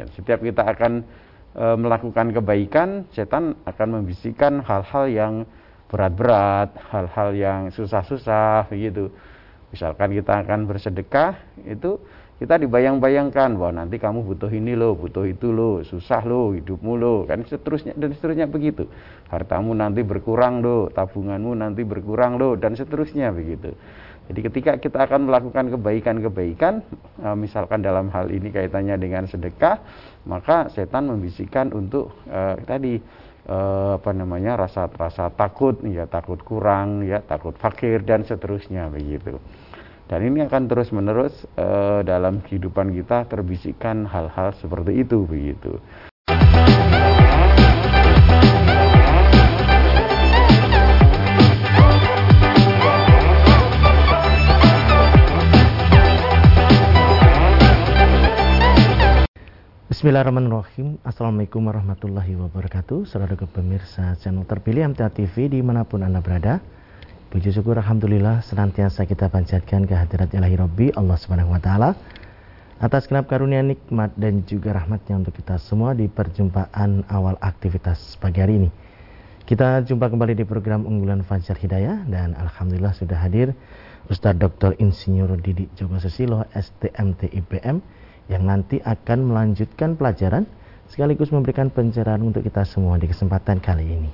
Ya, setiap kita akan e, melakukan kebaikan, setan akan membisikkan hal-hal yang berat-berat, hal-hal yang susah-susah begitu. Misalkan kita akan bersedekah, itu kita dibayang-bayangkan bahwa nanti kamu butuh ini loh, butuh itu loh, susah loh, hidupmu loh, kan seterusnya dan seterusnya begitu. Hartamu nanti berkurang loh, tabunganmu nanti berkurang loh, dan seterusnya begitu. Jadi ketika kita akan melakukan kebaikan-kebaikan, eh, misalkan dalam hal ini kaitannya dengan sedekah, maka setan membisikkan untuk eh, tadi eh, apa namanya rasa rasa takut, ya takut kurang, ya takut fakir dan seterusnya begitu. Dan ini akan terus-menerus uh, dalam kehidupan kita terbisikkan hal-hal seperti itu begitu. Bismillahirrahmanirrahim Assalamualaikum warahmatullahi wabarakatuh Saudara pemirsa channel terpilih MTA TV di mana pun Anda berada Puji syukur Alhamdulillah senantiasa kita panjatkan kehadirat ilahi Rabbi Allah Subhanahu wa taala atas kenap karunia nikmat dan juga rahmatnya untuk kita semua di perjumpaan awal aktivitas pagi hari ini. Kita jumpa kembali di program unggulan Fajar Hidayah dan Alhamdulillah sudah hadir Ustaz Dr. Insinyur Didi Joko Susilo STMT IPM yang nanti akan melanjutkan pelajaran sekaligus memberikan pencerahan untuk kita semua di kesempatan kali ini.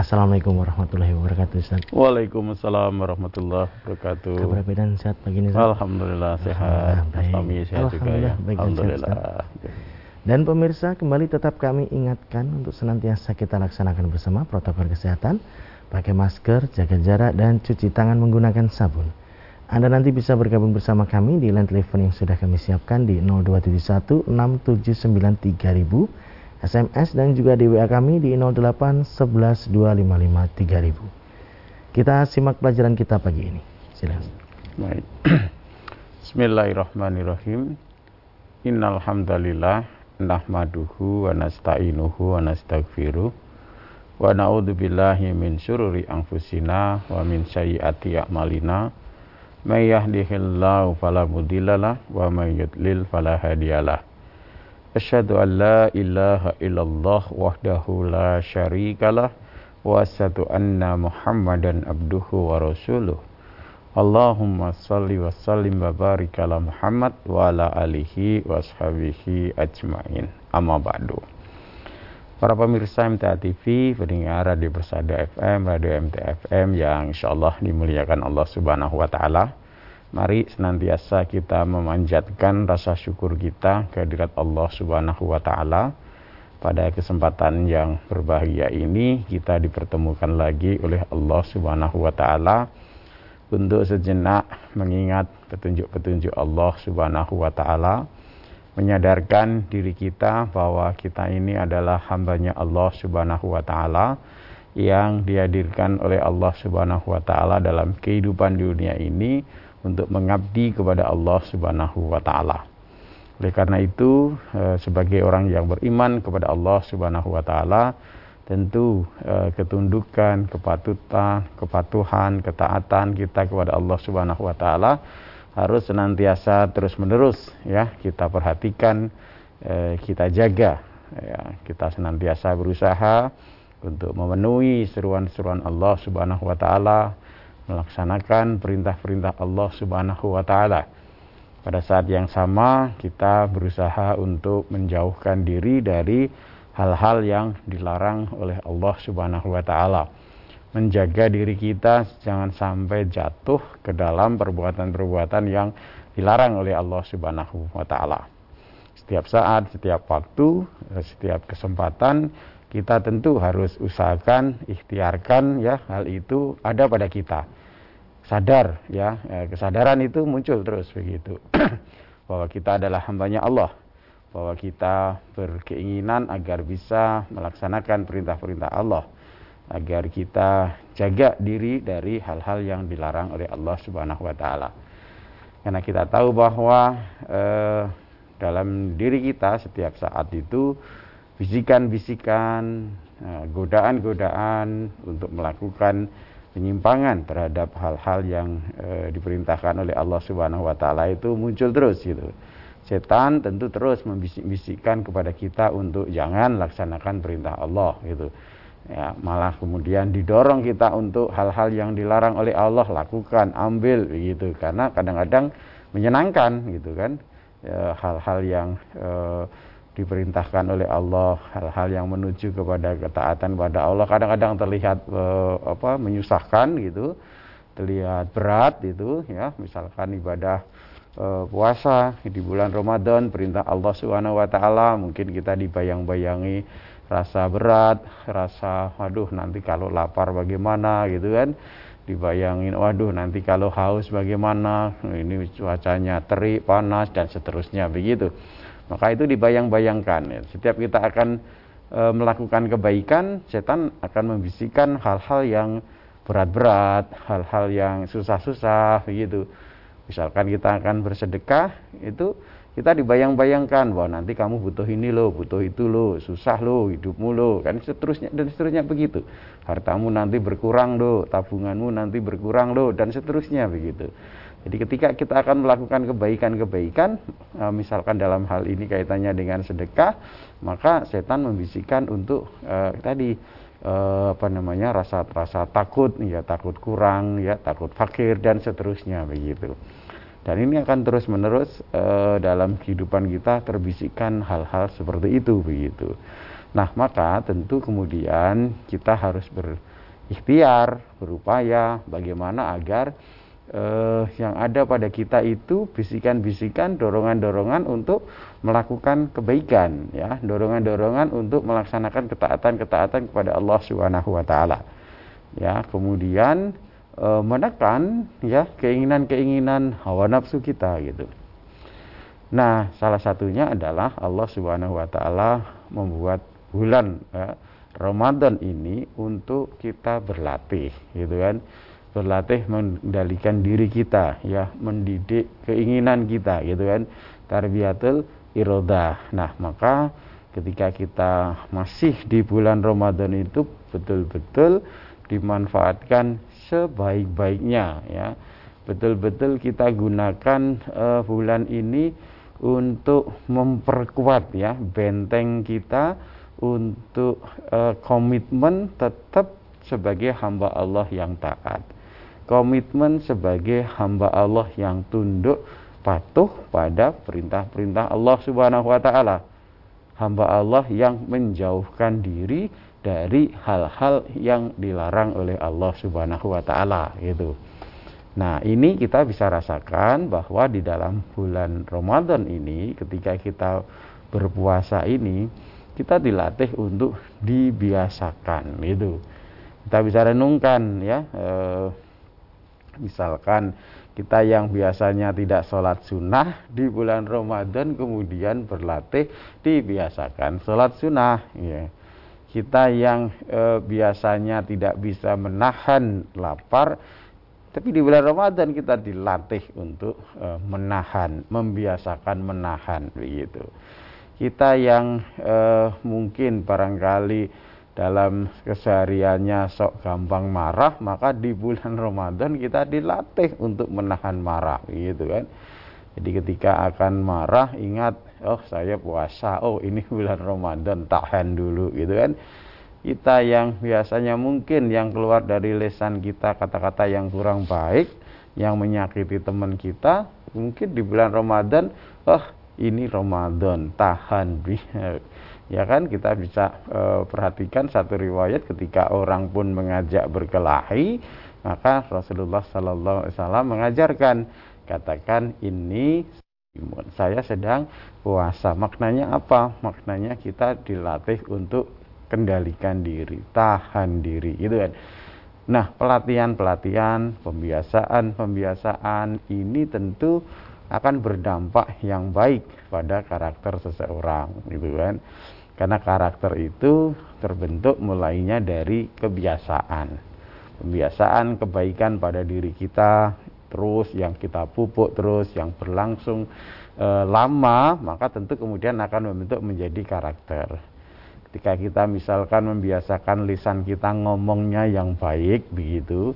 Assalamualaikum warahmatullahi wabarakatuh Ustaz. Waalaikumsalam warahmatullahi wabarakatuh. Kabar dan sehat pagi ini Ustaz? Alhamdulillah sehat. Suami sehat juga ya. Baik Alhamdulillah. Dan pemirsa kembali tetap kami ingatkan untuk senantiasa kita laksanakan bersama protokol kesehatan, pakai masker, jaga jarak dan cuci tangan menggunakan sabun. Anda nanti bisa bergabung bersama kami di line telepon yang sudah kami siapkan di 0271 6793000 SMS dan juga di WA kami di 08 11 255 3000. Kita simak pelajaran kita pagi ini. Silakan. Baik. Bismillahirrahmanirrahim. Innal hamdalillah nahmaduhu wa nasta'inuhu wa nastaghfiruh wa na'udzu billahi min syururi anfusina wa min sayyiati a'malina من يهده الله فلا مضل له ومن يضلل فلا هادي له أشهد أن لا إله إلا الله وحده لا شريك له وأشهد أن محمدا عبده ورسوله اللهم صل وسلم وبارك على محمد وعلى آله وصحبه أجمعين أما بعد Para pemirsa MTA TV, pendengar Radio Bersada FM, Radio MTA FM yang insyaallah dimuliakan Allah Subhanahu wa taala. Mari senantiasa kita memanjatkan rasa syukur kita kehadirat Allah Subhanahu wa taala. Pada kesempatan yang berbahagia ini kita dipertemukan lagi oleh Allah Subhanahu wa taala untuk sejenak mengingat petunjuk-petunjuk Allah Subhanahu wa taala, menyadarkan diri kita bahwa kita ini adalah hambanya Allah Subhanahu wa taala yang dihadirkan oleh Allah Subhanahu wa taala dalam kehidupan dunia ini untuk mengabdi kepada Allah Subhanahu wa taala. Oleh karena itu, eh, sebagai orang yang beriman kepada Allah Subhanahu wa taala, tentu eh, ketundukan, kepatutan, kepatuhan, ketaatan kita kepada Allah Subhanahu wa taala harus senantiasa terus-menerus ya kita perhatikan, eh, kita jaga ya, kita senantiasa berusaha untuk memenuhi seruan-seruan Allah Subhanahu wa taala melaksanakan perintah-perintah Allah Subhanahu wa taala. Pada saat yang sama kita berusaha untuk menjauhkan diri dari hal-hal yang dilarang oleh Allah Subhanahu wa taala. Menjaga diri kita jangan sampai jatuh ke dalam perbuatan-perbuatan yang dilarang oleh Allah Subhanahu wa taala. Setiap saat, setiap waktu, setiap kesempatan kita tentu harus usahakan, ikhtiarkan ya hal itu ada pada kita. Sadar ya eh, kesadaran itu muncul terus begitu. Bahwa kita adalah hambanya Allah. Bahwa kita berkeinginan agar bisa melaksanakan perintah-perintah Allah agar kita jaga diri dari hal-hal yang dilarang oleh Allah Subhanahu wa taala. Karena kita tahu bahwa eh, dalam diri kita setiap saat itu bisikan-bisikan, eh, godaan-godaan untuk melakukan penyimpangan terhadap hal-hal yang e, diperintahkan oleh Allah Subhanahu wa taala itu muncul terus gitu. setan tentu terus membisik-bisikkan kepada kita untuk jangan laksanakan perintah Allah gitu ya malah kemudian didorong kita untuk hal-hal yang dilarang oleh Allah lakukan ambil begitu. Karena kadang-kadang menyenangkan gitu kan. Ya, hal-hal ya, yang e, diperintahkan oleh Allah hal-hal yang menuju kepada ketaatan pada Allah kadang-kadang terlihat e, apa menyusahkan gitu. Terlihat berat itu ya. Misalkan ibadah e, puasa di bulan Ramadan perintah Allah Subhanahu wa taala mungkin kita dibayang-bayangi rasa berat, rasa waduh nanti kalau lapar bagaimana gitu kan. Dibayangin waduh nanti kalau haus bagaimana. Ini cuacanya terik, panas dan seterusnya begitu. Maka itu dibayang-bayangkan ya. Setiap kita akan e, melakukan kebaikan, setan akan membisikkan hal-hal yang berat-berat, hal-hal yang susah-susah begitu. Misalkan kita akan bersedekah, itu kita dibayang-bayangkan bahwa nanti kamu butuh ini loh, butuh itu loh, susah loh, hidupmu loh, kan seterusnya dan seterusnya begitu. Hartamu nanti berkurang loh, tabunganmu nanti berkurang loh dan seterusnya begitu. Jadi ketika kita akan melakukan kebaikan-kebaikan, e, misalkan dalam hal ini kaitannya dengan sedekah, maka setan membisikkan untuk eh, tadi eh, apa namanya rasa rasa takut, ya takut kurang, ya takut fakir dan seterusnya begitu. Dan ini akan terus-menerus e, dalam kehidupan kita terbisikkan hal-hal seperti itu begitu. Nah, maka tentu kemudian kita harus berikhtiar, berupaya bagaimana agar e, yang ada pada kita itu bisikan-bisikan, dorongan-dorongan untuk melakukan kebaikan, ya, dorongan-dorongan untuk melaksanakan ketaatan-ketaatan kepada Allah Subhanahu wa taala. Ya, kemudian e, menekan ya keinginan-keinginan hawa nafsu kita gitu. Nah, salah satunya adalah Allah Subhanahu wa taala membuat bulan ya, Ramadan ini untuk kita berlatih gitu kan. Berlatih mengendalikan diri kita ya, mendidik keinginan kita gitu kan. Tarbiyatul irodah. Nah, maka ketika kita masih di bulan Ramadan itu betul-betul dimanfaatkan sebaik-baiknya ya. Betul-betul kita gunakan uh, bulan ini untuk memperkuat ya benteng kita untuk uh, komitmen tetap sebagai hamba Allah yang taat. Komitmen sebagai hamba Allah yang tunduk patuh pada perintah-perintah Allah Subhanahu wa taala. Hamba Allah yang menjauhkan diri dari hal-hal yang dilarang oleh Allah Subhanahu wa taala gitu. Nah, ini kita bisa rasakan bahwa di dalam bulan Ramadan ini ketika kita berpuasa ini kita dilatih untuk dibiasakan gitu. Kita bisa renungkan ya e, misalkan kita yang biasanya tidak sholat sunnah di bulan Ramadan kemudian berlatih dibiasakan sholat sunnah ya kita yang e, biasanya tidak bisa menahan lapar tapi di bulan Ramadan kita dilatih untuk e, menahan, membiasakan menahan begitu. Kita yang e, mungkin barangkali dalam kesehariannya sok gampang marah, maka di bulan Ramadan kita dilatih untuk menahan marah gitu kan. Jadi ketika akan marah ingat oh saya puasa, oh ini bulan Ramadan tahan dulu gitu kan. Kita yang biasanya mungkin yang keluar dari lesan kita kata-kata yang kurang baik, yang menyakiti teman kita, mungkin di bulan Ramadan, oh ini Ramadan, tahan. ya kan kita bisa e, perhatikan satu riwayat ketika orang pun mengajak berkelahi, maka Rasulullah Sallallahu Alaihi Wasallam mengajarkan katakan ini saya sedang puasa. Maknanya apa? Maknanya kita dilatih untuk kendalikan diri, tahan diri, gitu kan. Nah, pelatihan-pelatihan, pembiasaan-pembiasaan ini tentu akan berdampak yang baik pada karakter seseorang, gitu kan. Karena karakter itu terbentuk mulainya dari kebiasaan. Pembiasaan kebaikan pada diri kita, terus yang kita pupuk terus yang berlangsung e, lama maka tentu kemudian akan membentuk menjadi karakter. Ketika kita misalkan membiasakan lisan kita ngomongnya yang baik begitu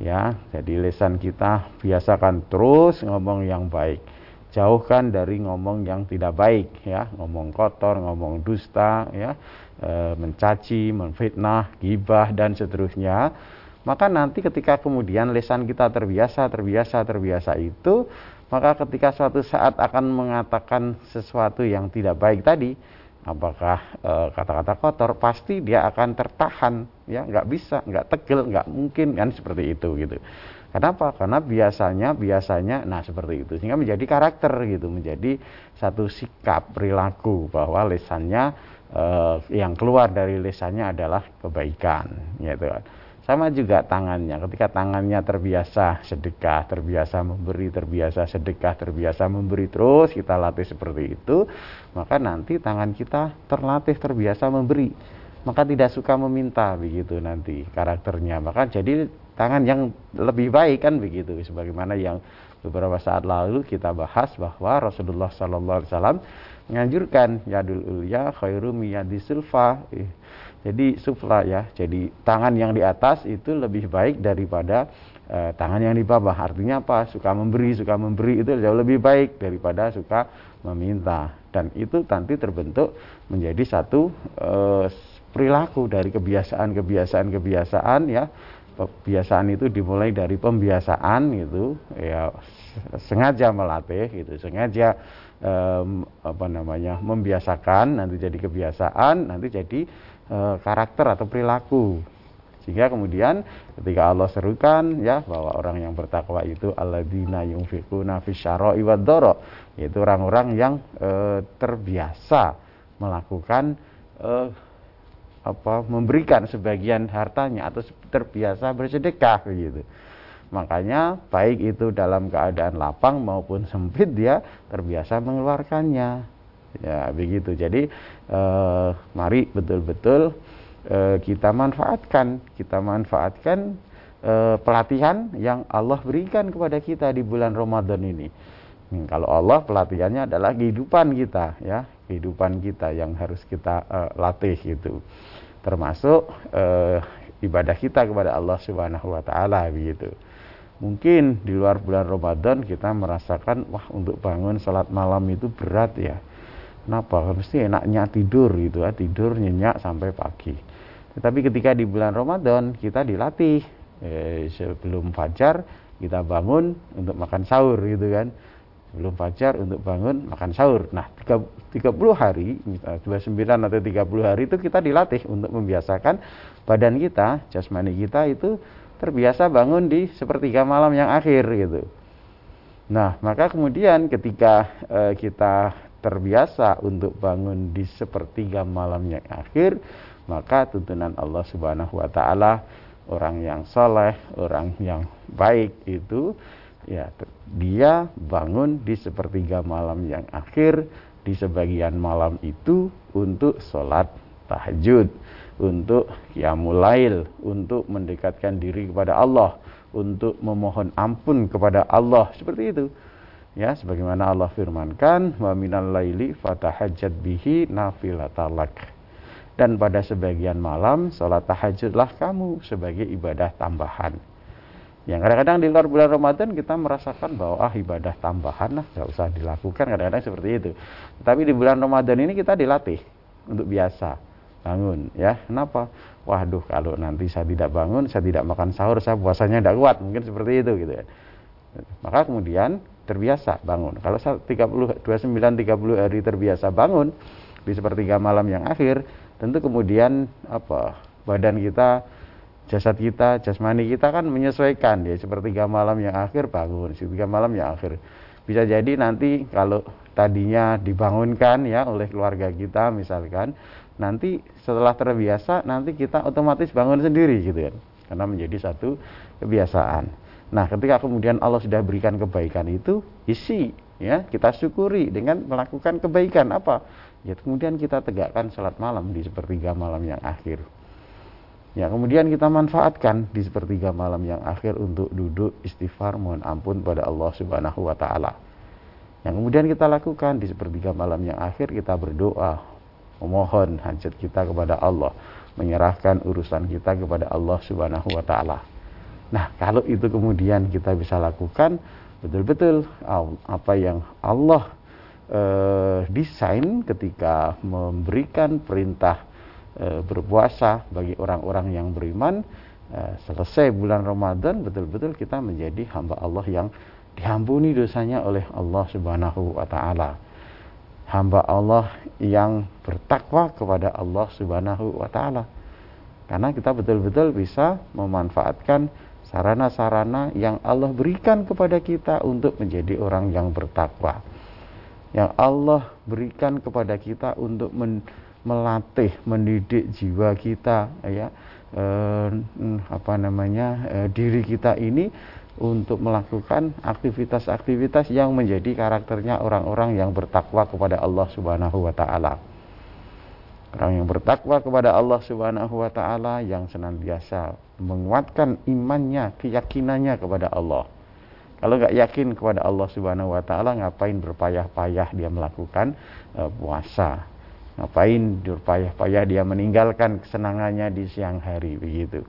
ya jadi lisan kita biasakan terus ngomong yang baik. Jauhkan dari ngomong yang tidak baik ya ngomong kotor ngomong dusta ya e, mencaci menfitnah gibah dan seterusnya maka nanti ketika kemudian lesan kita terbiasa terbiasa terbiasa itu maka ketika suatu saat akan mengatakan sesuatu yang tidak baik tadi apakah e, kata-kata e, kotor pasti dia akan tertahan ya nggak bisa nggak tegel nggak mungkin kan seperti itu gitu Kenapa? Karena biasanya biasanya nah seperti itu sehingga menjadi karakter gitu, menjadi satu sikap perilaku bahwa lesannya eh, yang keluar dari lesannya adalah kebaikan, gitu kan. Sama juga tangannya, ketika tangannya terbiasa sedekah, terbiasa memberi, terbiasa sedekah, terbiasa memberi terus kita latih seperti itu, maka nanti tangan kita terlatih terbiasa memberi. Maka tidak suka meminta begitu nanti karakternya. Maka jadi tangan yang lebih baik kan begitu. Sebagaimana yang beberapa saat lalu kita bahas bahwa Rasulullah Sallallahu Alaihi Wasallam menganjurkan yadul ulya khairu miyadi sulfa jadi sufla ya. Jadi tangan yang di atas itu lebih baik daripada eh, tangan yang di bawah. Artinya apa? Suka memberi suka memberi itu jauh lebih baik daripada suka meminta. Dan itu nanti terbentuk menjadi satu eh, perilaku dari kebiasaan-kebiasaan kebiasaan ya. Kebiasaan itu dimulai dari pembiasaan gitu. Ya sengaja melatih gitu. Sengaja um, apa namanya membiasakan nanti jadi kebiasaan nanti jadi karakter atau perilaku sehingga kemudian ketika Allah serukan ya bahwa orang yang bertakwa itu alladzina yunfiquna fisyara'i wad yaitu orang-orang yang uh, terbiasa melakukan uh, apa memberikan sebagian hartanya atau terbiasa bersedekah begitu. Makanya baik itu dalam keadaan lapang maupun sempit dia terbiasa mengeluarkannya. Ya begitu. Jadi eh, mari betul-betul eh, kita manfaatkan, kita manfaatkan eh, pelatihan yang Allah berikan kepada kita di bulan Ramadan ini. Hmm, kalau Allah pelatihannya adalah kehidupan kita, ya kehidupan kita yang harus kita uh, latih gitu termasuk uh, ibadah kita kepada Allah Subhanahu wa taala begitu. Mungkin di luar bulan Ramadan kita merasakan wah untuk bangun salat malam itu berat ya. Kenapa? Mesti enaknya tidur gitu ya, tidur nyenyak sampai pagi. Tetapi ketika di bulan Ramadan kita dilatih eh, sebelum fajar kita bangun untuk makan sahur gitu kan belum fajar untuk bangun makan sahur. Nah, 30 hari, 29 atau 30 hari itu kita dilatih untuk membiasakan badan kita, jasmani kita itu terbiasa bangun di sepertiga malam yang akhir gitu. Nah, maka kemudian ketika e, kita terbiasa untuk bangun di sepertiga malam yang akhir, maka tuntunan Allah Subhanahu wa taala orang yang soleh, orang yang baik itu ya dia bangun di sepertiga malam yang akhir di sebagian malam itu untuk sholat tahajud untuk qiyamul untuk mendekatkan diri kepada Allah untuk memohon ampun kepada Allah seperti itu ya sebagaimana Allah firmankan wa minal laili fatahajjat bihi nafilatalak dan pada sebagian malam sholat tahajudlah kamu sebagai ibadah tambahan yang kadang-kadang di luar bulan Ramadan kita merasakan bahwa ah ibadah tambahan lah nggak usah dilakukan kadang-kadang seperti itu. Tapi di bulan Ramadan ini kita dilatih untuk biasa bangun ya. Kenapa? Waduh kalau nanti saya tidak bangun, saya tidak makan sahur, saya puasanya tidak kuat mungkin seperti itu gitu ya. Maka kemudian terbiasa bangun. Kalau 30 29 30 hari terbiasa bangun di sepertiga malam yang akhir, tentu kemudian apa? badan kita jasad kita, jasmani kita kan menyesuaikan ya sepertiga malam yang akhir bangun, sepertiga malam yang akhir. Bisa jadi nanti kalau tadinya dibangunkan ya oleh keluarga kita misalkan, nanti setelah terbiasa nanti kita otomatis bangun sendiri gitu kan. Karena menjadi satu kebiasaan. Nah, ketika kemudian Allah sudah berikan kebaikan itu, isi ya, kita syukuri dengan melakukan kebaikan apa? Ya, kemudian kita tegakkan salat malam di sepertiga malam yang akhir. Ya, kemudian kita manfaatkan di sepertiga malam yang akhir untuk duduk istighfar mohon ampun pada Allah Subhanahu wa taala. Yang kemudian kita lakukan di sepertiga malam yang akhir kita berdoa, memohon hajat kita kepada Allah, menyerahkan urusan kita kepada Allah Subhanahu wa taala. Nah, kalau itu kemudian kita bisa lakukan, betul-betul apa yang Allah uh, desain ketika memberikan perintah uh, berpuasa bagi orang-orang yang beriman uh, selesai bulan Ramadan betul-betul kita menjadi hamba Allah yang diampuni dosanya oleh Allah Subhanahu wa taala. Hamba Allah yang bertakwa kepada Allah Subhanahu wa taala. Karena kita betul-betul bisa memanfaatkan sarana-sarana yang Allah berikan kepada kita untuk menjadi orang yang bertakwa. Yang Allah berikan kepada kita untuk men melatih, mendidik jiwa kita ya eh, apa namanya eh, diri kita ini untuk melakukan aktivitas-aktivitas yang menjadi karakternya orang-orang yang bertakwa kepada Allah Subhanahu wa taala. Orang yang bertakwa kepada Allah Subhanahu wa taala yang senantiasa menguatkan imannya, keyakinannya kepada Allah. Kalau nggak yakin kepada Allah Subhanahu wa taala, ngapain berpayah-payah dia melakukan uh, puasa? Ngapain berpayah-payah dia meninggalkan kesenangannya di siang hari begitu.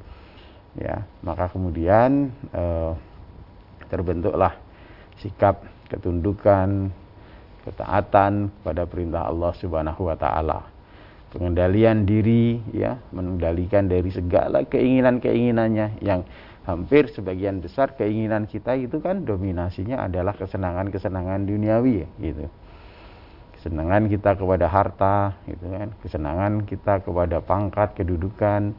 Ya, maka kemudian uh, terbentuklah sikap ketundukan, ketaatan pada perintah Allah Subhanahu wa taala pengendalian diri ya mengendalikan dari segala keinginan-keinginannya yang hampir sebagian besar keinginan kita itu kan dominasinya adalah kesenangan-kesenangan duniawi ya, gitu. Kesenangan kita kepada harta gitu kan. Kesenangan kita kepada pangkat kedudukan.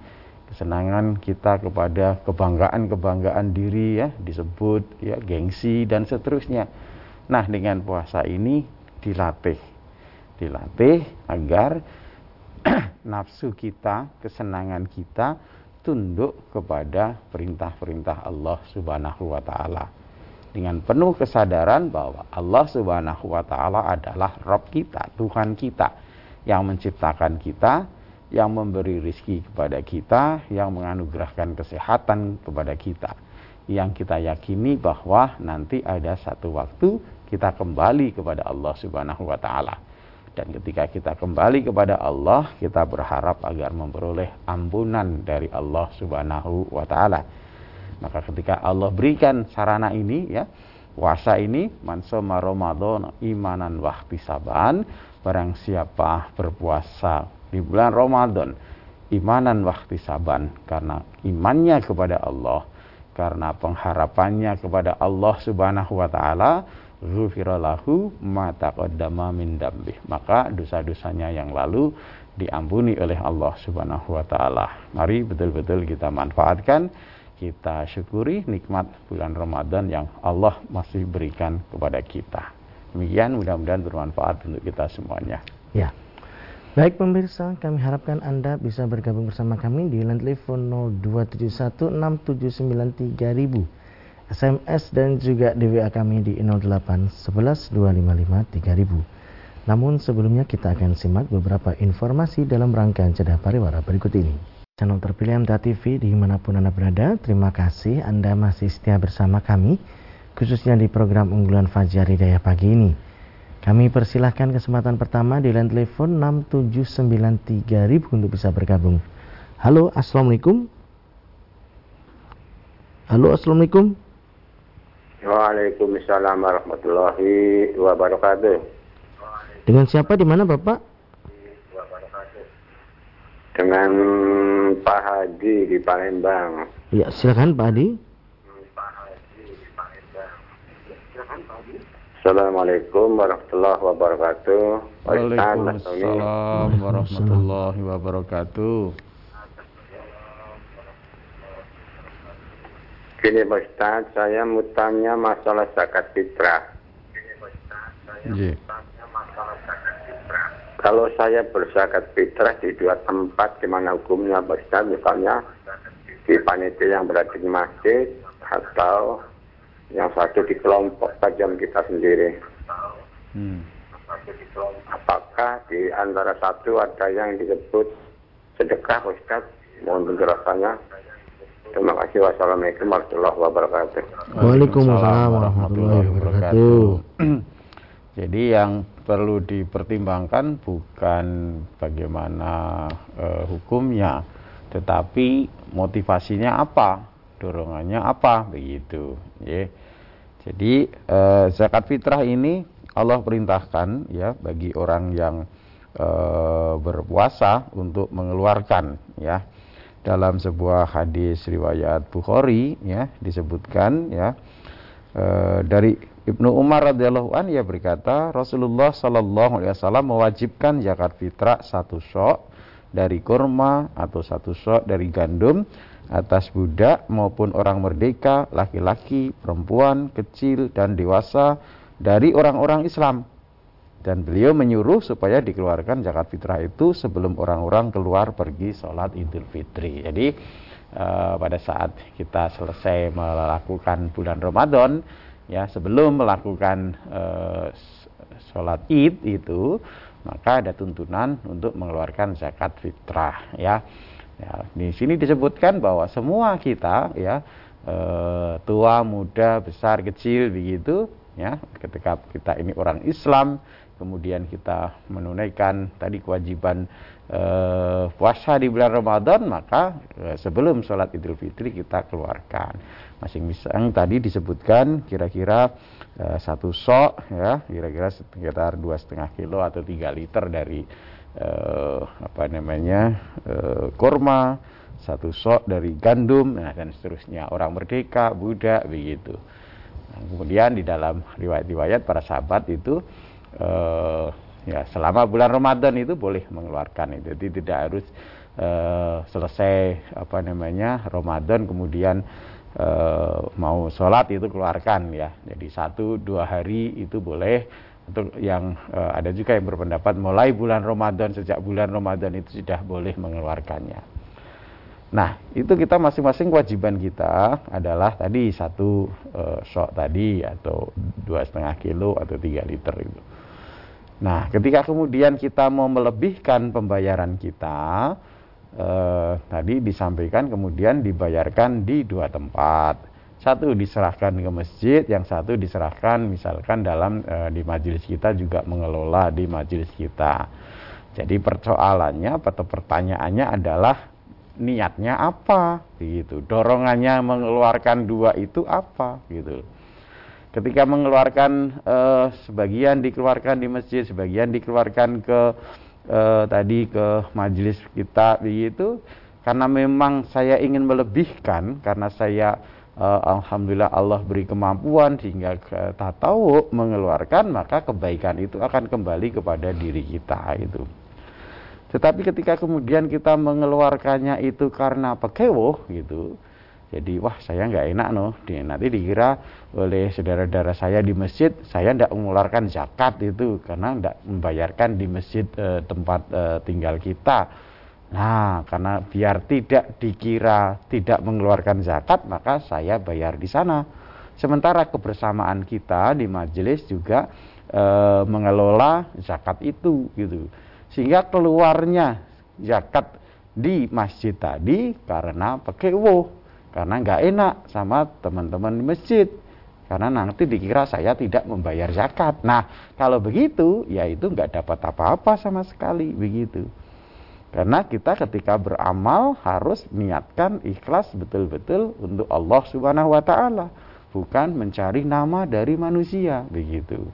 Kesenangan kita kepada kebanggaan-kebanggaan diri ya disebut ya gengsi dan seterusnya. Nah dengan puasa ini dilatih. Dilatih agar nafsu kita, kesenangan kita tunduk kepada perintah-perintah Allah Subhanahu wa taala. Dengan penuh kesadaran bahwa Allah Subhanahu wa taala adalah Rob kita, Tuhan kita yang menciptakan kita, yang memberi rizki kepada kita, yang menganugerahkan kesehatan kepada kita. Yang kita yakini bahwa nanti ada satu waktu kita kembali kepada Allah Subhanahu wa taala dan ketika kita kembali kepada Allah, kita berharap agar memperoleh ampunan dari Allah Subhanahu wa taala. Maka ketika Allah berikan sarana ini ya, puasa ini mansoma Ramadan imanan saban barang siapa berpuasa di bulan Ramadan imanan saban karena imannya kepada Allah, karena pengharapannya kepada Allah Subhanahu wa taala, ghufiralahu ma taqaddama min dambih. Maka dosa-dosanya yang lalu diampuni oleh Allah Subhanahu wa taala. Mari betul-betul kita manfaatkan kita syukuri nikmat bulan Ramadan yang Allah masih berikan kepada kita. Demikian mudah-mudahan bermanfaat untuk kita semuanya. Ya. Baik pemirsa, kami harapkan Anda bisa bergabung bersama kami di line telepon 02716793000 SMS dan juga DWA kami di 08 11 255 3000. Namun sebelumnya kita akan simak beberapa informasi dalam rangkaian cedah pariwara berikut ini. Channel terpilih MTA TV di mana pun Anda berada, terima kasih Anda masih setia bersama kami, khususnya di program unggulan Fajar Hidayah pagi ini. Kami persilahkan kesempatan pertama di line telepon 6793000 untuk bisa bergabung. Halo, Assalamualaikum. Halo, Assalamualaikum. Waalaikumsalam warahmatullahi wabarakatuh. Dengan siapa di mana Bapak? Dengan Pak Haji di Palembang. Ya, silakan Pak Haji. Assalamualaikum warahmatullahi wabarakatuh. Waalaikumsalam warahmatullahi wabarakatuh. Gini Pak Ustaz, saya mau tanya masalah zakat fitrah. Yeah. Kalau saya berzakat fitrah di dua tempat, gimana hukumnya Pak Ustaz? Misalnya di panitia yang berada di masjid atau yang satu di kelompok tajam kita sendiri. Hmm. Apakah di antara satu ada yang disebut sedekah Ustaz? Mohon penjelasannya. Terima kasih. Wassalamualaikum warahmatullahi wabarakatuh. Waalaikumsalam warahmatullahi wabarakatuh. Jadi yang perlu dipertimbangkan bukan bagaimana uh, hukumnya, tetapi motivasinya apa, dorongannya apa, begitu. Ya. Jadi eh, zakat fitrah ini Allah perintahkan ya bagi orang yang eh, berpuasa untuk mengeluarkan ya dalam sebuah hadis riwayat Bukhari ya disebutkan ya eh, dari Ibnu Umar radhiyallahu an ia berkata Rasulullah sallallahu alaihi wasallam mewajibkan zakat fitrah satu sok dari kurma atau satu sok dari gandum atas budak maupun orang merdeka, laki-laki, perempuan, kecil, dan dewasa dari orang-orang Islam. Dan beliau menyuruh supaya dikeluarkan zakat fitrah itu sebelum orang-orang keluar pergi sholat idul fitri. Jadi uh, pada saat kita selesai melakukan bulan Ramadan, ya sebelum melakukan uh, sholat id itu, maka ada tuntunan untuk mengeluarkan zakat fitrah. Ya Ya, di sini disebutkan bahwa semua kita ya e, tua, muda, besar, kecil begitu ya ketika kita ini orang Islam kemudian kita menunaikan tadi kewajiban e, puasa di bulan Ramadan maka e, sebelum sholat Idul Fitri kita keluarkan masing-masing tadi disebutkan kira-kira e, satu sok ya kira-kira sekitar dua setengah kilo atau tiga liter dari eh, apa namanya eh, kurma, satu sok dari gandum, nah, dan seterusnya. Orang merdeka, budak, begitu. Nah, kemudian di dalam riwayat-riwayat para sahabat itu eh, ya selama bulan Ramadan itu boleh mengeluarkan itu. Jadi tidak harus eh, selesai apa namanya Ramadan kemudian eh, mau sholat itu keluarkan ya. Jadi satu dua hari itu boleh untuk yang uh, ada juga yang berpendapat mulai bulan Ramadan sejak bulan Ramadan itu sudah boleh mengeluarkannya. Nah, itu kita masing-masing kewajiban kita adalah tadi satu uh, sok tadi atau dua setengah kilo atau tiga liter itu. Nah, ketika kemudian kita mau melebihkan pembayaran kita, uh, tadi disampaikan kemudian dibayarkan di dua tempat satu diserahkan ke masjid, yang satu diserahkan misalkan dalam e, di majelis kita juga mengelola di majelis kita. Jadi persoalannya atau pertanyaannya adalah niatnya apa gitu. Dorongannya mengeluarkan dua itu apa gitu. Ketika mengeluarkan e, sebagian dikeluarkan di masjid, sebagian dikeluarkan ke e, tadi ke majelis kita begitu karena memang saya ingin melebihkan karena saya uh, alhamdulillah Allah beri kemampuan sehingga kita tahu mengeluarkan maka kebaikan itu akan kembali kepada diri kita itu. Tetapi ketika kemudian kita mengeluarkannya itu karena pekewo gitu, jadi wah saya nggak enak no, nanti dikira oleh saudara-saudara saya di masjid saya tidak mengeluarkan zakat itu karena tidak membayarkan di masjid eh, tempat eh, tinggal kita Nah, karena biar tidak dikira tidak mengeluarkan zakat, maka saya bayar di sana. Sementara kebersamaan kita di majelis juga e, mengelola zakat itu, gitu. Sehingga keluarnya zakat di masjid tadi karena pekewo, karena nggak enak sama teman-teman di masjid karena nanti dikira saya tidak membayar zakat. Nah, kalau begitu, ya itu nggak dapat apa-apa sama sekali begitu. Karena kita ketika beramal harus niatkan ikhlas betul-betul untuk Allah Subhanahu wa taala, bukan mencari nama dari manusia begitu.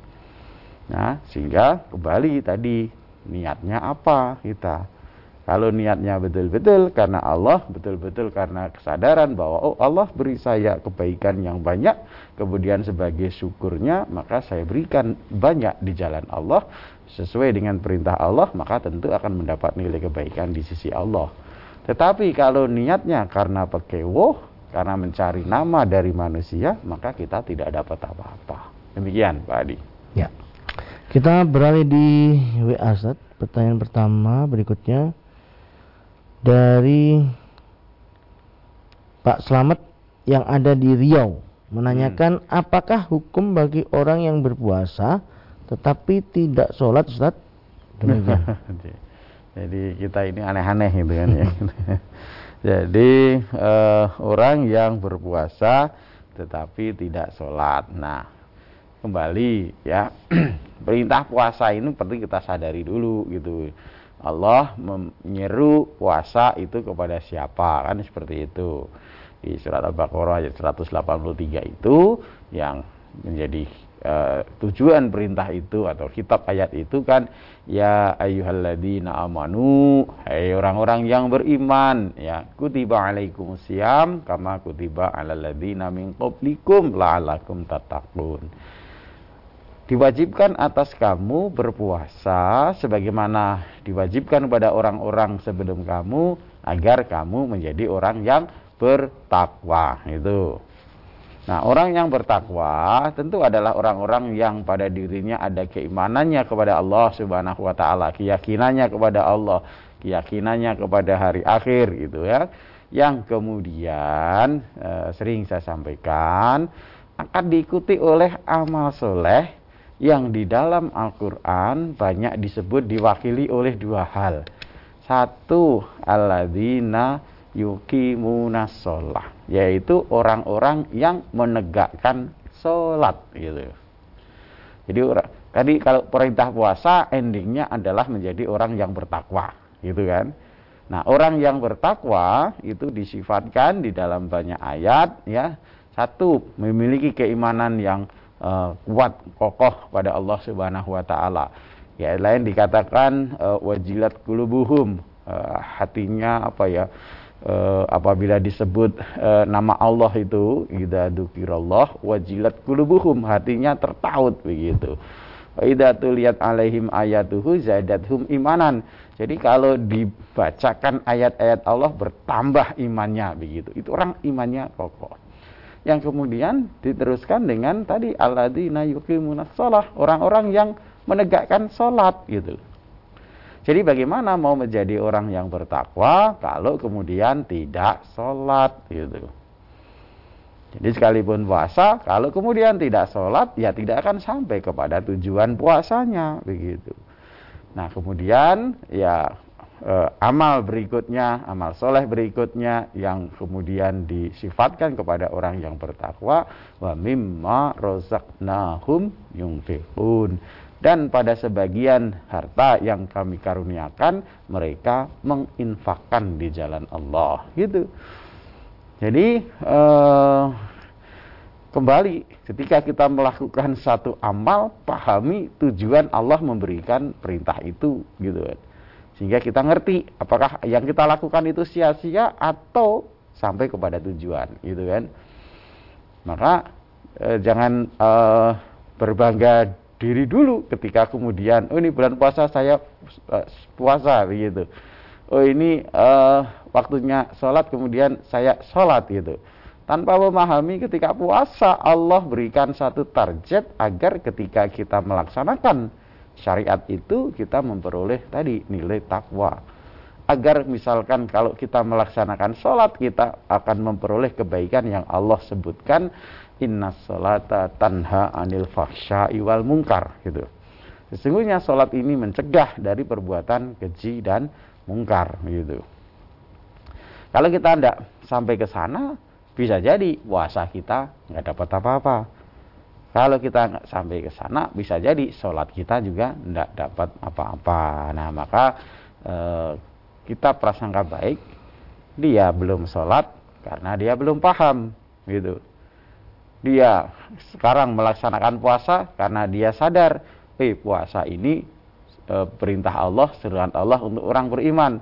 Nah, sehingga kembali tadi niatnya apa kita? Kalau niatnya betul-betul karena Allah, betul-betul karena kesadaran bahwa oh Allah beri saya kebaikan yang banyak, kemudian sebagai syukurnya maka saya berikan banyak di jalan Allah sesuai dengan perintah Allah, maka tentu akan mendapat nilai kebaikan di sisi Allah. Tetapi kalau niatnya karena pekewoh, karena mencari nama dari manusia, maka kita tidak dapat apa-apa. Demikian Pak Adi. Ya. Kita beralih di WA Zat. Pertanyaan pertama berikutnya dari Pak Slamet yang ada di Riau menanyakan hmm. apakah hukum bagi orang yang berpuasa tetapi tidak sholat Ustaz? Demikian. Jadi kita ini aneh-aneh gitu kan ya. Jadi uh, orang yang berpuasa tetapi tidak sholat. Nah kembali ya. Perintah puasa ini penting kita sadari dulu gitu. Allah menyeru puasa itu kepada siapa kan seperti itu. Di surat Al-Baqarah ayat 183 itu yang menjadi uh, tujuan perintah itu atau kitab ayat itu kan ya ayyuhalladzina amanu hai orang-orang yang beriman ya kutiba alaikumusiyam kama kutiba alal ladzina min qablikum la'allakum tattaqun diwajibkan atas kamu berpuasa sebagaimana diwajibkan kepada orang-orang sebelum kamu agar kamu menjadi orang yang bertakwa itu. Nah, orang yang bertakwa tentu adalah orang-orang yang pada dirinya ada keimanannya kepada Allah Subhanahu wa taala, keyakinannya kepada Allah, keyakinannya kepada hari akhir gitu ya. Yang kemudian eh, sering saya sampaikan akan diikuti oleh amal soleh yang di dalam Al-Quran banyak disebut diwakili oleh dua hal. Satu, alladzina yukimuna sholah. Yaitu orang-orang yang menegakkan sholat. Gitu. Jadi tadi kalau perintah puasa endingnya adalah menjadi orang yang bertakwa. Gitu kan. Nah orang yang bertakwa itu disifatkan di dalam banyak ayat ya. Satu, memiliki keimanan yang uh, kuat kokoh pada Allah Subhanahu wa taala. Ya lain dikatakan uh, wajilat kulubuhum uh, hatinya apa ya uh, apabila disebut uh, nama Allah itu idza dzukirallah wajilat kulubuhum hatinya tertaut begitu. Idza tuliyat alaihim ayatuhu zadathum imanan. Jadi kalau dibacakan ayat-ayat Allah bertambah imannya begitu. Itu orang imannya kokoh yang kemudian diteruskan dengan tadi alladzina yuqimunas shalah, orang-orang yang menegakkan salat gitu. Jadi bagaimana mau menjadi orang yang bertakwa kalau kemudian tidak sholat gitu. Jadi sekalipun puasa, kalau kemudian tidak sholat, ya tidak akan sampai kepada tujuan puasanya begitu. Nah kemudian ya uh, amal berikutnya, amal soleh berikutnya yang kemudian disifatkan kepada orang yang bertakwa wa mimma rozaknahum yunfiqun dan pada sebagian harta yang kami karuniakan mereka menginfakkan di jalan Allah gitu. Jadi uh, kembali ketika kita melakukan satu amal pahami tujuan Allah memberikan perintah itu gitu kan sehingga kita ngerti apakah yang kita lakukan itu sia-sia atau sampai kepada tujuan, gitu kan. Maka eh, jangan eh, berbangga diri dulu ketika kemudian oh ini bulan puasa saya eh, puasa begitu. Oh ini eh, waktunya sholat kemudian saya sholat gitu. Tanpa memahami ketika puasa Allah berikan satu target agar ketika kita melaksanakan syariat itu kita memperoleh tadi nilai takwa. Agar misalkan kalau kita melaksanakan sholat kita akan memperoleh kebaikan yang Allah sebutkan inna sholata tanha anil fahsya'i wal mungkar gitu. Sesungguhnya sholat ini mencegah dari perbuatan keji dan mungkar gitu. Kalau kita tidak sampai ke sana, bisa jadi puasa kita nggak dapat apa-apa kalau kita nggak sampai ke sana, bisa jadi sholat kita juga tidak dapat apa-apa. Nah, maka e, kita prasangka baik, dia belum sholat karena dia belum paham, gitu. Dia sekarang melaksanakan puasa karena dia sadar, eh puasa ini e, perintah Allah, seruan Allah untuk orang beriman.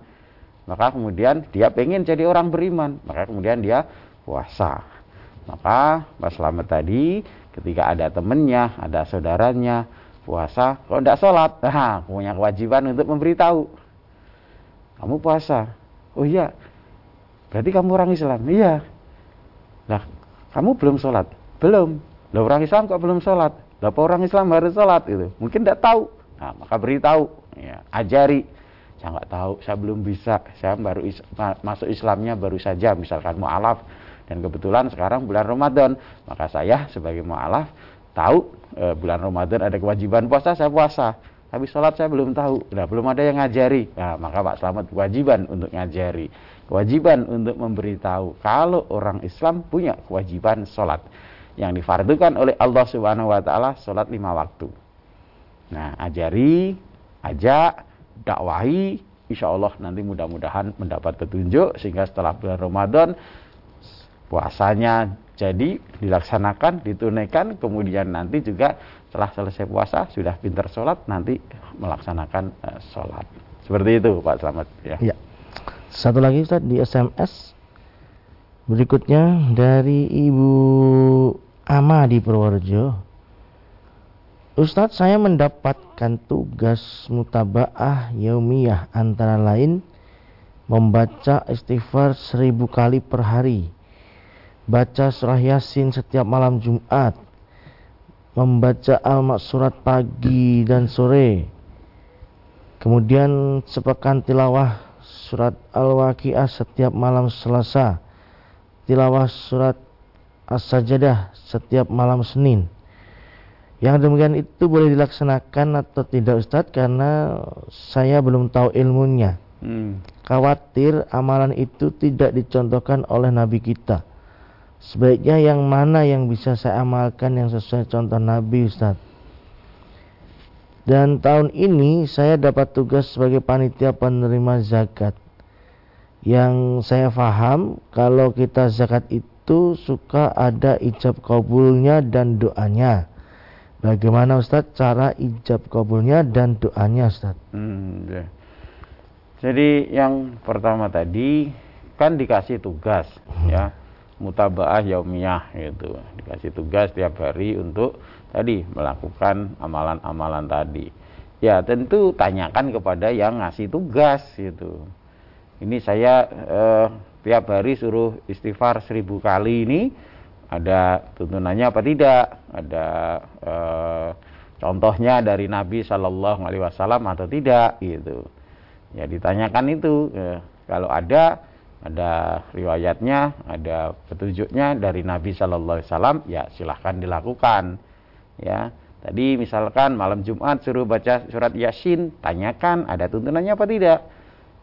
Maka kemudian dia pengen jadi orang beriman, maka kemudian dia puasa. Maka Mas Slamet tadi ketika ada temennya, ada saudaranya puasa, kalau tidak sholat, nah, punya kewajiban untuk memberitahu. Kamu puasa, oh iya, berarti kamu orang Islam, iya. Nah, kamu belum sholat, belum. Lah orang Islam kok belum sholat? Lah orang Islam harus sholat itu? Mungkin tidak tahu. Nah, maka beritahu, ya, ajari. Saya nggak tahu, saya belum bisa, saya baru is masuk Islamnya baru saja, misalkan mu'alaf dan kebetulan sekarang bulan Ramadan, maka saya sebagai mu'alaf tahu e, bulan Ramadan ada kewajiban puasa, saya puasa. Tapi sholat saya belum tahu, nah, belum ada yang ngajari. Nah, maka Pak Selamat kewajiban untuk ngajari, kewajiban untuk memberitahu kalau orang Islam punya kewajiban sholat yang difardukan oleh Allah Subhanahu Wa Taala sholat lima waktu. Nah, ajari, ajak, dakwahi, insya Allah nanti mudah-mudahan mendapat petunjuk sehingga setelah bulan Ramadan puasanya jadi dilaksanakan, ditunaikan, kemudian nanti juga setelah selesai puasa sudah pintar sholat, nanti melaksanakan uh, sholat. Seperti itu Pak Selamat. Ya. ya. Satu lagi Ustaz di SMS berikutnya dari Ibu Ama di Purworejo. Ustadz saya mendapatkan tugas mutabaah yaumiyah antara lain membaca istighfar seribu kali per hari baca surah Yasin setiap malam Jumat, membaca al surat pagi dan sore, kemudian sepekan tilawah surat Al-Waqiah setiap malam Selasa, tilawah surat As-Sajadah setiap malam Senin. Yang demikian itu boleh dilaksanakan atau tidak Ustadz karena saya belum tahu ilmunya. Hmm. Khawatir amalan itu tidak dicontohkan oleh Nabi kita Sebaiknya yang mana yang bisa saya amalkan yang sesuai contoh Nabi Ustaz. Dan tahun ini saya dapat tugas sebagai panitia penerima zakat. Yang saya paham kalau kita zakat itu suka ada ijab kabulnya dan doanya. Bagaimana Ustaz cara ijab kabulnya dan doanya Ustaz? Hmm, ya. Jadi yang pertama tadi kan dikasih tugas ya mutabaah yaumiyah gitu. Dikasih tugas tiap hari untuk tadi melakukan amalan-amalan tadi. Ya, tentu tanyakan kepada yang ngasih tugas gitu. Ini saya eh, tiap hari suruh istighfar seribu kali ini ada tuntunannya apa tidak? Ada eh, contohnya dari Nabi Shallallahu Alaihi Wasallam atau tidak gitu. Ya ditanyakan itu. Ya, kalau ada ada riwayatnya, ada petunjuknya dari Nabi Shallallahu Alaihi Wasallam, ya silahkan dilakukan. Ya, tadi misalkan malam Jumat suruh baca surat Yasin, tanyakan ada tuntunannya apa tidak.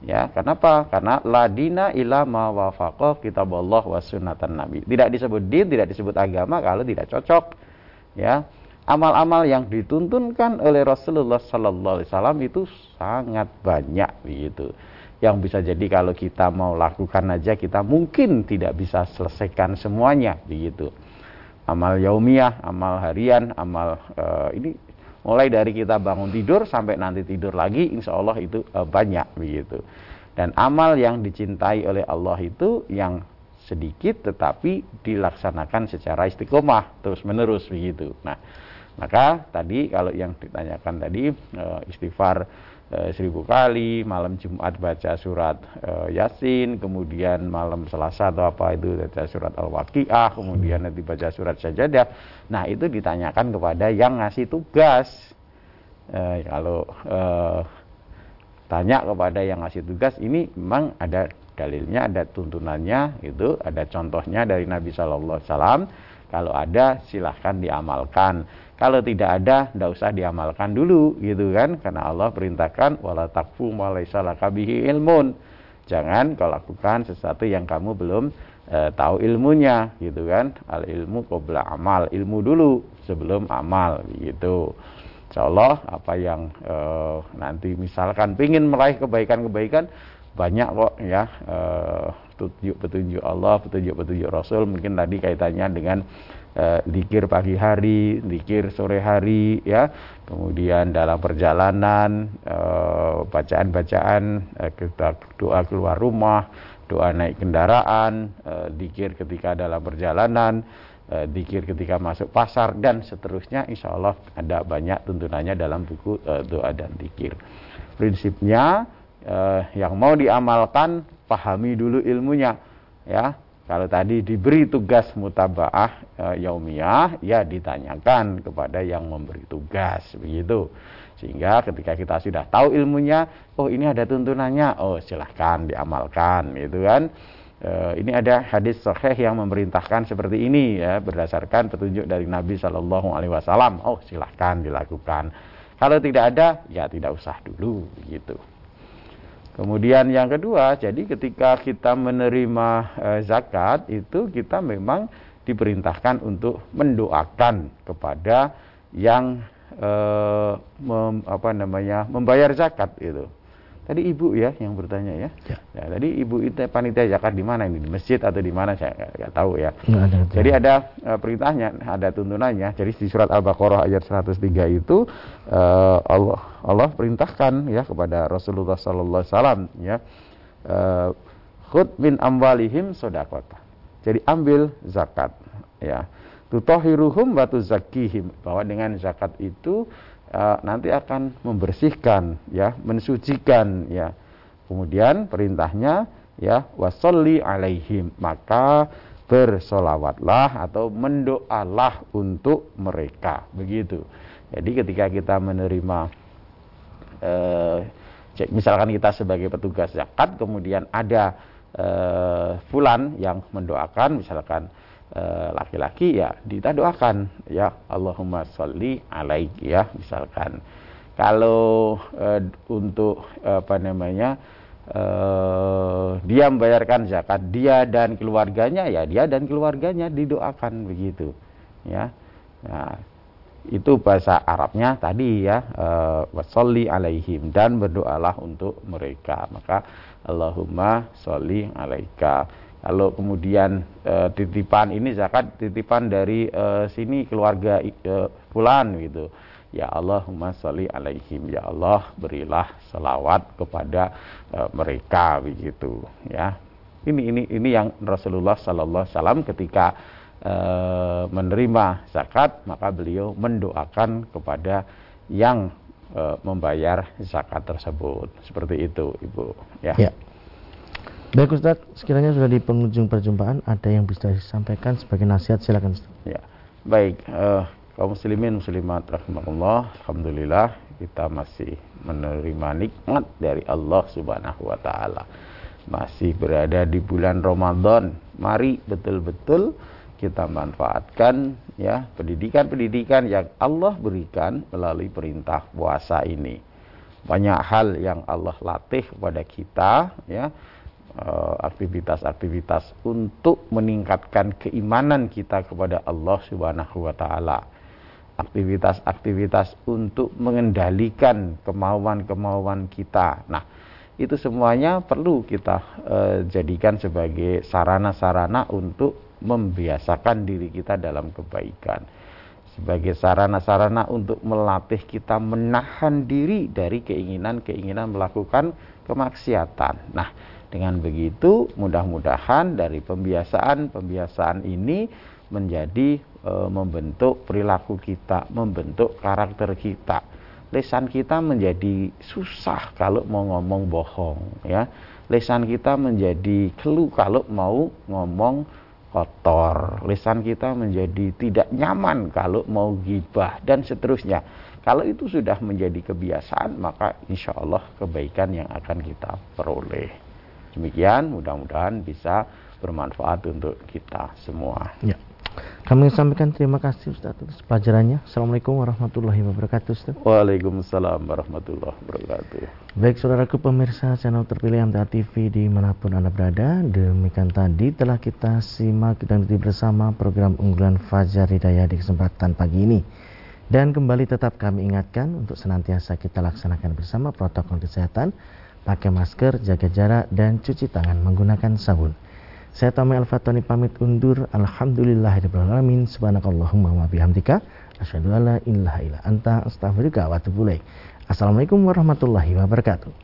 Ya, kenapa? Karena ladina ila ma wafaqa kitab Allah wa sunnatan Nabi. Tidak disebut din, tidak disebut agama kalau tidak cocok. Ya, amal-amal yang dituntunkan oleh Rasulullah Sallallahu Alaihi Wasallam itu sangat banyak begitu yang bisa jadi kalau kita mau lakukan aja kita mungkin tidak bisa selesaikan semuanya begitu. Amal yaumiyah amal harian amal uh, ini mulai dari kita bangun tidur sampai nanti tidur lagi insya Allah itu uh, banyak begitu. Dan amal yang dicintai oleh Allah itu yang sedikit tetapi dilaksanakan secara istiqomah terus menerus begitu. Nah maka tadi kalau yang ditanyakan tadi uh, istighfar seribu kali, malam Jumat baca surat e, Yasin, kemudian malam Selasa atau apa itu baca surat Al-Waqiah, kemudian nanti baca surat Sajadah. Nah, itu ditanyakan kepada yang ngasih tugas. E, kalau e, tanya kepada yang ngasih tugas, ini memang ada dalilnya, ada tuntunannya, itu ada contohnya dari Nabi Shallallahu Alaihi Wasallam. Kalau ada, silahkan diamalkan kalau tidak ada, tidak usah diamalkan dulu, gitu kan? Karena Allah perintahkan wala takfu kabihi ilmun. Jangan kau lakukan sesuatu yang kamu belum e, tahu ilmunya, gitu kan? Al ilmu qabla amal, ilmu dulu sebelum amal, gitu. Insya Allah apa yang e, nanti misalkan ingin meraih kebaikan-kebaikan banyak kok ya petunjuk-petunjuk Allah, petunjuk-petunjuk Rasul mungkin tadi kaitannya dengan eh, dikir pagi hari, dikir sore hari, ya. Kemudian dalam perjalanan eh, bacaan-bacaan, eh, kita doa keluar rumah, doa naik kendaraan, eh, dikir ketika dalam perjalanan, eh, dikir ketika masuk pasar dan seterusnya. Insya Allah ada banyak tuntunannya dalam buku eh, doa dan dikir. Prinsipnya eh, yang mau diamalkan pahami dulu ilmunya, ya kalau tadi diberi tugas mutabaah e, yaumiyah, ya ditanyakan kepada yang memberi tugas, begitu. Sehingga ketika kita sudah tahu ilmunya, oh ini ada tuntunannya, oh silahkan diamalkan, gitu kan. E, ini ada hadis sahih yang memerintahkan seperti ini ya, berdasarkan petunjuk dari Nabi Shallallahu Alaihi Wasallam. Oh silahkan dilakukan. Kalau tidak ada, ya tidak usah dulu, begitu. Kemudian yang kedua, jadi ketika kita menerima e, zakat itu kita memang diperintahkan untuk mendoakan kepada yang e, mem, apa namanya membayar zakat itu. Tadi ibu ya yang bertanya ya. Ya, ya tadi ibu itu panitia zakat di mana ini? Di masjid atau di mana saya nggak tahu ya. Ada, Jadi ada uh, perintahnya, ada tuntunannya. Jadi di surat Al-Baqarah ayat 103 itu uh, Allah Allah perintahkan ya kepada Rasulullah sallallahu alaihi wasallam ya. Uh, khud min amwalihim sodakota. Jadi ambil zakat ya. Tutohiruhum wa tuzakihim. Bahwa dengan zakat itu uh, nanti akan membersihkan ya mensucikan ya. Kemudian perintahnya ya wasolli alaihim maka bersolawatlah atau mendoalah untuk mereka. Begitu. Jadi ketika kita menerima uh, misalkan kita sebagai petugas zakat kemudian ada uh, fulan yang mendoakan misalkan Eh, laki-laki ya kita doakan. Ya Allahumma sholli alaiki ya misalkan. Kalau uh, untuk apa namanya uh, dia membayarkan zakat dia dan keluarganya ya dia dan keluarganya didoakan begitu ya. Nah, itu bahasa Arabnya tadi ya wasolli alaihim dan berdoalah untuk mereka. Maka Allahumma sholli alaika kalau kemudian e, titipan ini zakat titipan dari e, sini keluarga e, fulan gitu. Ya Allahumma sholli alaihim ya Allah berilah selawat kepada e, mereka begitu ya. Ini ini ini yang Rasulullah sallallahu alaihi ketika e, menerima zakat maka beliau mendoakan kepada yang e, membayar zakat tersebut. Seperti itu, Ibu ya. ya. Baik Ustaz, sekiranya sudah di penghujung perjumpaan, ada yang bisa disampaikan sebagai nasihat, silakan Ustaz. Ya, baik, uh, kaum muslimin muslimat rahmatullah, alhamdulillah kita masih menerima nikmat dari Allah Subhanahu wa taala. Masih berada di bulan Ramadan. Mari betul-betul kita manfaatkan ya pendidikan-pendidikan yang Allah berikan melalui perintah puasa ini. Banyak hal yang Allah latih kepada kita ya aktivitas-aktivitas untuk meningkatkan keimanan kita kepada Allah Subhanahu wa taala. Aktivitas-aktivitas untuk mengendalikan kemauan-kemauan kita. Nah, itu semuanya perlu kita uh, jadikan sebagai sarana-sarana untuk membiasakan diri kita dalam kebaikan. Sebagai sarana-sarana untuk melatih kita menahan diri dari keinginan-keinginan melakukan kemaksiatan. Nah, dengan begitu, mudah-mudahan dari pembiasaan-pembiasaan ini menjadi e, membentuk perilaku kita, membentuk karakter kita. Lesan kita menjadi susah kalau mau ngomong bohong, ya. Lesan kita menjadi keluh kalau mau ngomong kotor. Lesan kita menjadi tidak nyaman kalau mau gibah dan seterusnya. Kalau itu sudah menjadi kebiasaan, maka insya Allah kebaikan yang akan kita peroleh. Demikian mudah-mudahan bisa bermanfaat untuk kita semua. Ya. Kami sampaikan terima kasih Ustaz atas pelajarannya. Assalamualaikum warahmatullahi wabarakatuh Ustaz. Waalaikumsalam warahmatullahi wabarakatuh. Baik saudaraku pemirsa channel terpilih MTA TV di mana pun Anda berada. Demikian tadi telah kita simak dan ikuti bersama program unggulan Fajar Hidayah di kesempatan pagi ini. Dan kembali tetap kami ingatkan untuk senantiasa kita laksanakan bersama protokol kesehatan pakai masker, jaga jarak, dan cuci tangan menggunakan sabun. Saya Tami Al-Fatani pamit undur. Alhamdulillahirrahmanirrahim. Subhanakallahumma wa bihamdika. Asyadu ala ilaha illa anta astaghfirullah wa Assalamualaikum warahmatullahi wabarakatuh.